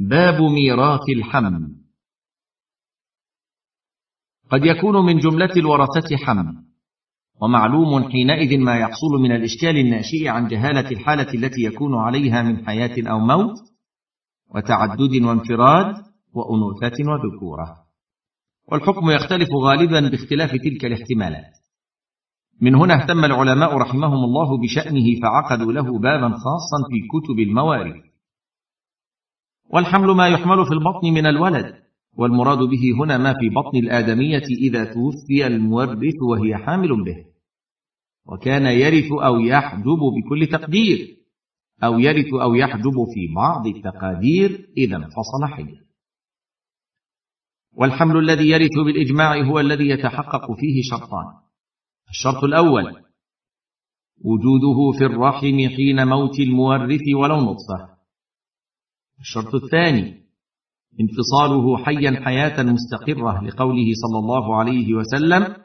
باب ميراث الحمل قد يكون من جملة الورثة حمل ومعلوم حينئذ ما يحصل من الإشكال الناشئ عن جهالة الحالة التي يكون عليها من حياة أو موت وتعدد وانفراد وأنوثة وذكورة. والحكم يختلف غالبا باختلاف تلك الاحتمالات. من هنا اهتم العلماء رحمهم الله بشأنه فعقدوا له بابا خاصا في كتب الموارث والحمل ما يحمل في البطن من الولد والمراد به هنا ما في بطن الآدمية إذا توفي المورث وهي حامل به. وكان يرث أو يحجب بكل تقدير أو يرث أو يحجب في بعض التقادير إذا انفصل حيا والحمل الذي يرث بالإجماع هو الذي يتحقق فيه شرطان. الشرط الأول وجوده في الرحم حين موت المورث ولو نطفة. الشرط الثاني انفصاله حيا حياة مستقرة لقوله صلى الله عليه وسلم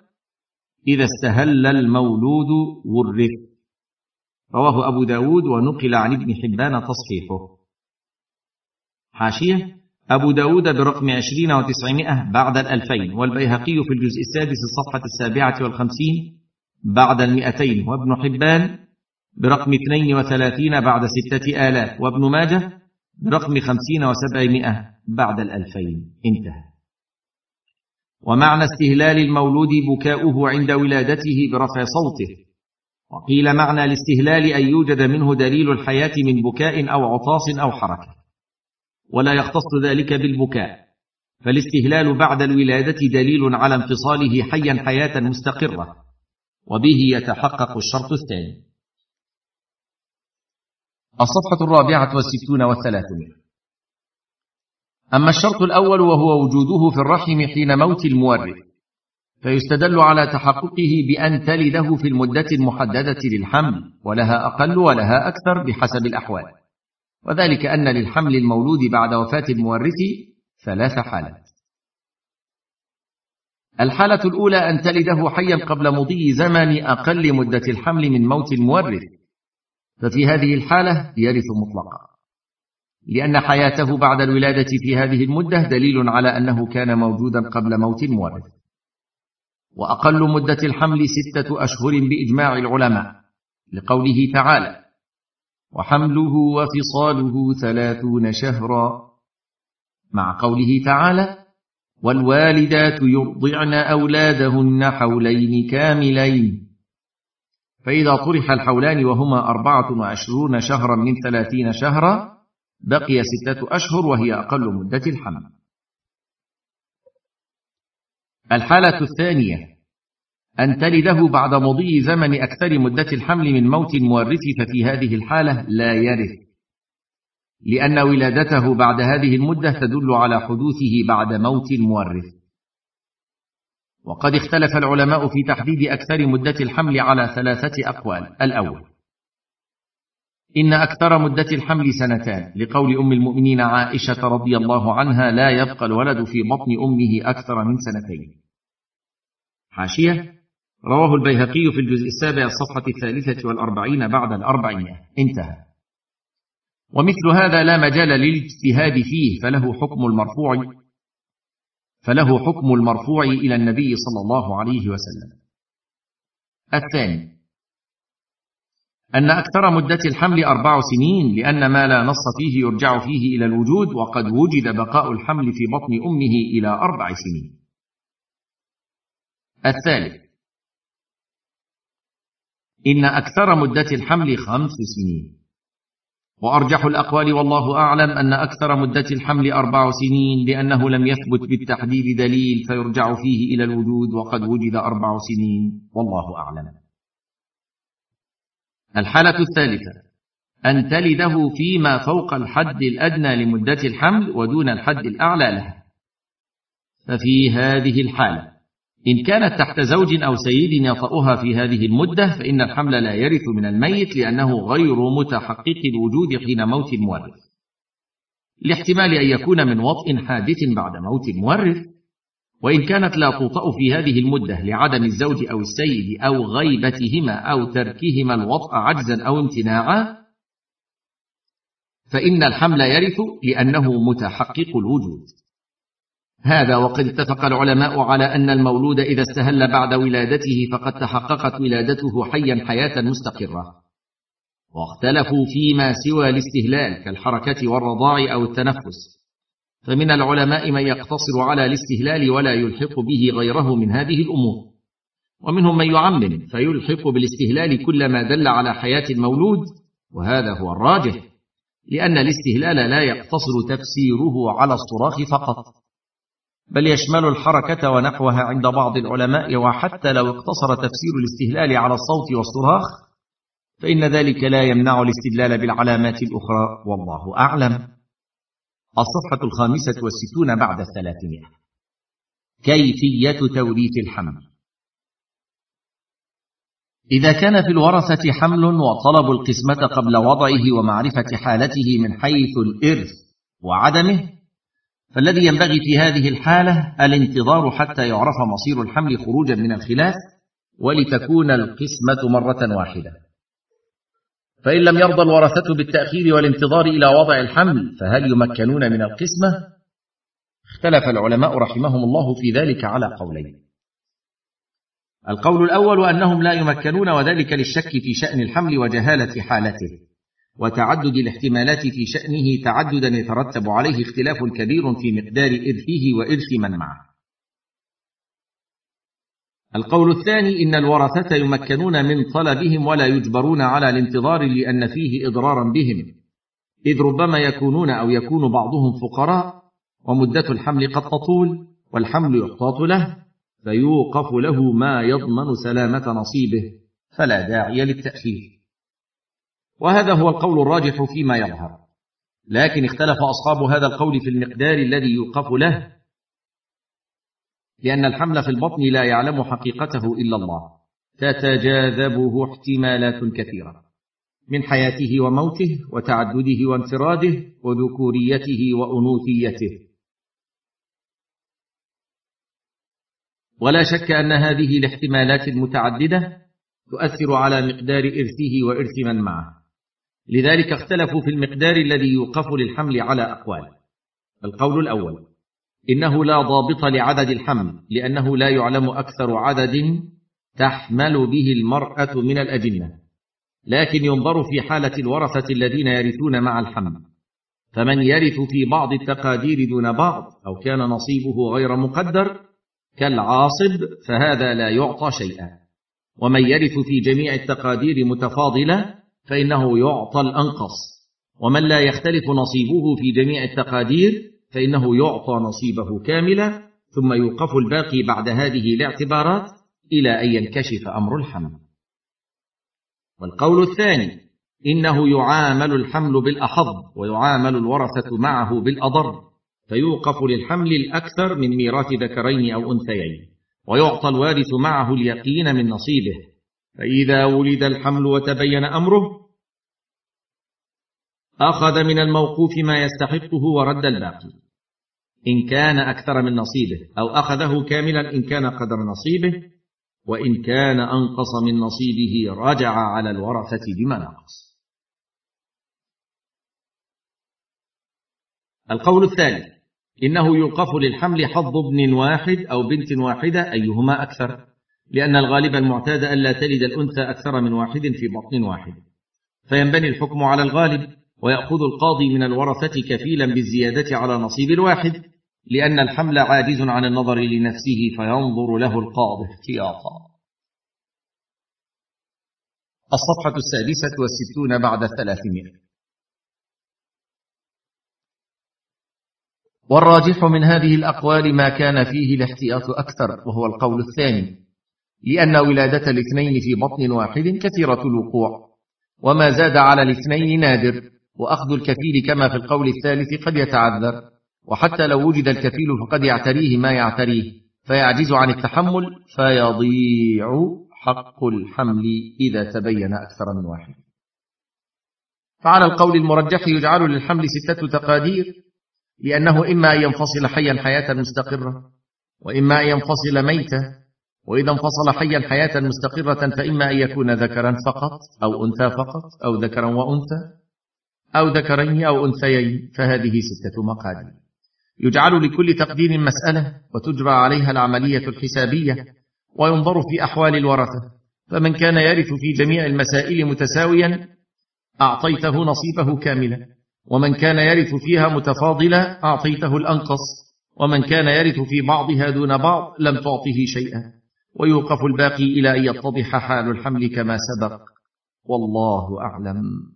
إذا استهل المولود ورث. رواه أبو داود ونقل عن ابن حبان تصحيحه. حاشية أبو داود برقم عشرين وتسعمائة بعد الألفين والبيهقي في الجزء السادس الصفحة السابعة والخمسين بعد المئتين وابن حبان برقم اثنين وثلاثين بعد ستة آلاف وابن ماجه برقم خمسين وسبعمائة بعد الألفين. انتهى. ومعنى استهلال المولود بكاؤه عند ولادته برفع صوته. وقيل معنى الاستهلال أن يوجد منه دليل الحياة من بكاء أو عطاس أو حركة. ولا يختص ذلك بالبكاء. فالاستهلال بعد الولادة دليل على انفصاله حيا حياة مستقرة. وبه يتحقق الشرط الثاني. الصفحة الرابعة والستون والثلاثمائه أما الشرط الأول وهو وجوده في الرحم حين موت المورث فيستدل على تحققه بأن تلده في المدة المحددة للحمل ولها أقل ولها أكثر بحسب الأحوال. وذلك أن للحمل المولود بعد وفاة المورث ثلاث حالات. الحالة الأولى أن تلده حيا قبل مضي زمن أقل مدة الحمل من موت المورث ففي هذه الحالة يرث مطلقا. لأن حياته بعد الولادة في هذه المدة دليل على أنه كان موجودا قبل موت المورث وأقل مدة الحمل ستة أشهر بإجماع العلماء لقوله تعالى وحمله وفصاله ثلاثون شهرا مع قوله تعالى والوالدات يرضعن أولادهن حولين كاملين فإذا طرح الحولان وهما أربعة وعشرون شهرا من ثلاثين شهرا بقي ستة أشهر وهي أقل مدة الحمل. الحالة الثانية أن تلده بعد مضي زمن أكثر مدة الحمل من موت المورث ففي هذه الحالة لا يرث. لأن ولادته بعد هذه المدة تدل على حدوثه بعد موت المورث. وقد اختلف العلماء في تحديد أكثر مدة الحمل على ثلاثة أقوال. الأول إن أكثر مدة الحمل سنتان لقول أم المؤمنين عائشة رضي الله عنها لا يبقى الولد في بطن أمه أكثر من سنتين. حاشية رواه البيهقي في الجزء السابع الصفحة الثالثة والأربعين بعد الأربعمائة. انتهى. ومثل هذا لا مجال للاجتهاد فيه فله حكم المرفوع. فله حكم المرفوع إلى النبي صلى الله عليه وسلم. الثاني أن أكثر مدة الحمل أربع سنين لأن ما لا نص فيه يرجع فيه إلى الوجود وقد وجد بقاء الحمل في بطن أمه إلى أربع سنين. الثالث إن أكثر مدة الحمل خمس سنين. وأرجح الأقوال والله أعلم أن أكثر مدة الحمل أربع سنين لأنه لم يثبت بالتحديد دليل فيرجع فيه إلى الوجود وقد وجد أربع سنين والله أعلم. الحالة الثالثة أن تلده فيما فوق الحد الأدنى لمدة الحمل ودون الحد الأعلى لها ففي هذه الحالة إن كانت تحت زوج أو سيد يطأها في هذه المدة فإن الحمل لا يرث من الميت لأنه غير متحقق الوجود حين موت المورث لاحتمال أن يكون من وطء حادث بعد موت المورث وإن كانت لا توطأ في هذه المدة لعدم الزوج أو السيد أو غيبتهما أو تركهما الوطأ عجزا أو امتناعا فإن الحمل يرث لأنه متحقق الوجود. هذا وقد اتفق العلماء على أن المولود إذا استهل بعد ولادته فقد تحققت ولادته حيا حياة مستقرة. واختلفوا فيما سوى الاستهلال كالحركة والرضاع أو التنفس. فمن العلماء من يقتصر على الاستهلال ولا يلحق به غيره من هذه الأمور. ومنهم من يعمم فيلحق بالاستهلال كل ما دل على حياة المولود وهذا هو الراجح لأن الاستهلال لا يقتصر تفسيره على الصراخ فقط. بل يشمل الحركة ونحوها عند بعض العلماء وحتى لو اقتصر تفسير الاستهلال على الصوت والصراخ فإن ذلك لا يمنع الاستدلال بالعلامات الأخرى والله أعلم. الصفحة الخامسة والستون بعد الثلاثمائة. كيفية توريث الحمل. إذا كان في الورثة حمل وطلبوا القسمة قبل وضعه ومعرفة حالته من حيث الإرث وعدمه فالذي ينبغي في هذه الحالة الانتظار حتى يعرف مصير الحمل خروجا من الخلاف ولتكون القسمة مرة واحدة. فإن لم يرضى الورثة بالتأخير والانتظار إلى وضع الحمل فهل يمكنون من القسمة؟ اختلف العلماء رحمهم الله في ذلك على قولين. القول الأول أنهم لا يمكنون وذلك للشك في شأن الحمل وجهالة حالته. وتعدد الاحتمالات في شأنه تعددا يترتب عليه اختلاف كبير في مقدار إرثه وإرث من معه. القول الثاني إن الورثة يمكنون من طلبهم ولا يجبرون على الانتظار لأن فيه إضرارا بهم إذ ربما يكونون أو يكون بعضهم فقراء ومدة الحمل قد تطول والحمل يحتاط له فيوقف له ما يضمن سلامة نصيبه فلا داعي للتأخير. وهذا هو القول الراجح فيما يظهر. لكن اختلف أصحاب هذا القول في المقدار الذي يوقف له لأن الحمل في البطن لا يعلم حقيقته إلا الله. تتجاذبه احتمالات كثيرة من حياته وموته وتعدده وانفراده وذكوريته وأنوثيته. ولا شك أن هذه الاحتمالات المتعددة تؤثر على مقدار إرثه وإرث من معه. لذلك اختلفوا في المقدار الذي يوقف للحمل على أقوال. القول الأول إنه لا ضابط لعدد الحمل لأنه لا يعلم أكثر عدد تحمل به المرأة من الأجنة لكن ينظر في حالة الورثة الذين يرثون مع الحمل. فمن يرث في بعض التقادير دون بعض أو كان نصيبه غير مقدر كالعاصب فهذا لا يعطى شيئا. ومن يرث في جميع التقادير متفاضلة فإنه يعطى الأنقص. ومن لا يختلف نصيبه في جميع التقادير فإنه يعطى نصيبه كاملا ثم يوقف الباقي بعد هذه الاعتبارات إلى أن ينكشف أمر الحمل. والقول الثاني إنه يعامل الحمل بالأحظ ويعامل الورثة معه بالأضر فيوقف للحمل الأكثر من ميراث ذكرين أو أنثيين ويعطى الوارث معه اليقين من نصيبه. فإذا ولد الحمل وتبين أمره أخذ من الموقوف ما يستحقه ورد الباقي. إن كان أكثر من نصيبه أو أخذه كاملا إن كان قدر نصيبه وإن كان أنقص من نصيبه رجع على الورثة بما نقص القول الثالث إنه يوقف للحمل حظ ابن واحد أو بنت واحدة أيهما أكثر؟ لأن الغالب المعتاد ألا تلد الأنثى أكثر من واحد في بطن واحد. فينبني الحكم على الغالب ويأخذ القاضي من الورثة كفيلا بالزيادة على نصيب الواحد لأن الحمل عاجز عن النظر لنفسه فينظر له القاضي احتياطا. الصفحة السادسة والستون بعد الثلاثمائة. والراجح من هذه الأقوال ما كان فيه الاحتياط أكثر وهو القول الثاني. لأن ولادة الاثنين في بطن واحد كثيرة الوقوع. وما زاد على الاثنين نادر وأخذ الكفيل كما في القول الثالث قد يتعذر. وحتى لو وجد الكفيل فقد يعتريه ما يعتريه فيعجز عن التحمل فيضيع حق الحمل إذا تبين أكثر من واحد. فعلى القول المرجح يجعل للحمل ستة تقادير لأنه إما أن ينفصل حيا حياة مستقرة وإما أن ينفصل ميتا وإذا انفصل حيا حياة مستقرة فإما أن يكون ذكرا فقط أو أنثى فقط أو ذكرا وأنثى أو ذكرين أو أنثيين فهذه ستة مقادير. يجعل لكل تقدير مسألة وتجرى عليها العملية الحسابية وينظر في أحوال الورثة. فمن كان يرث في جميع المسائل متساويا أعطيته نصيبه كاملا. ومن كان يرث فيها متفاضلا أعطيته الأنقص. ومن كان يرث في بعضها دون بعض لم تعطه شيئا. ويوقف الباقي إلى أن يتضح حال الحمل كما سبق. والله أعلم.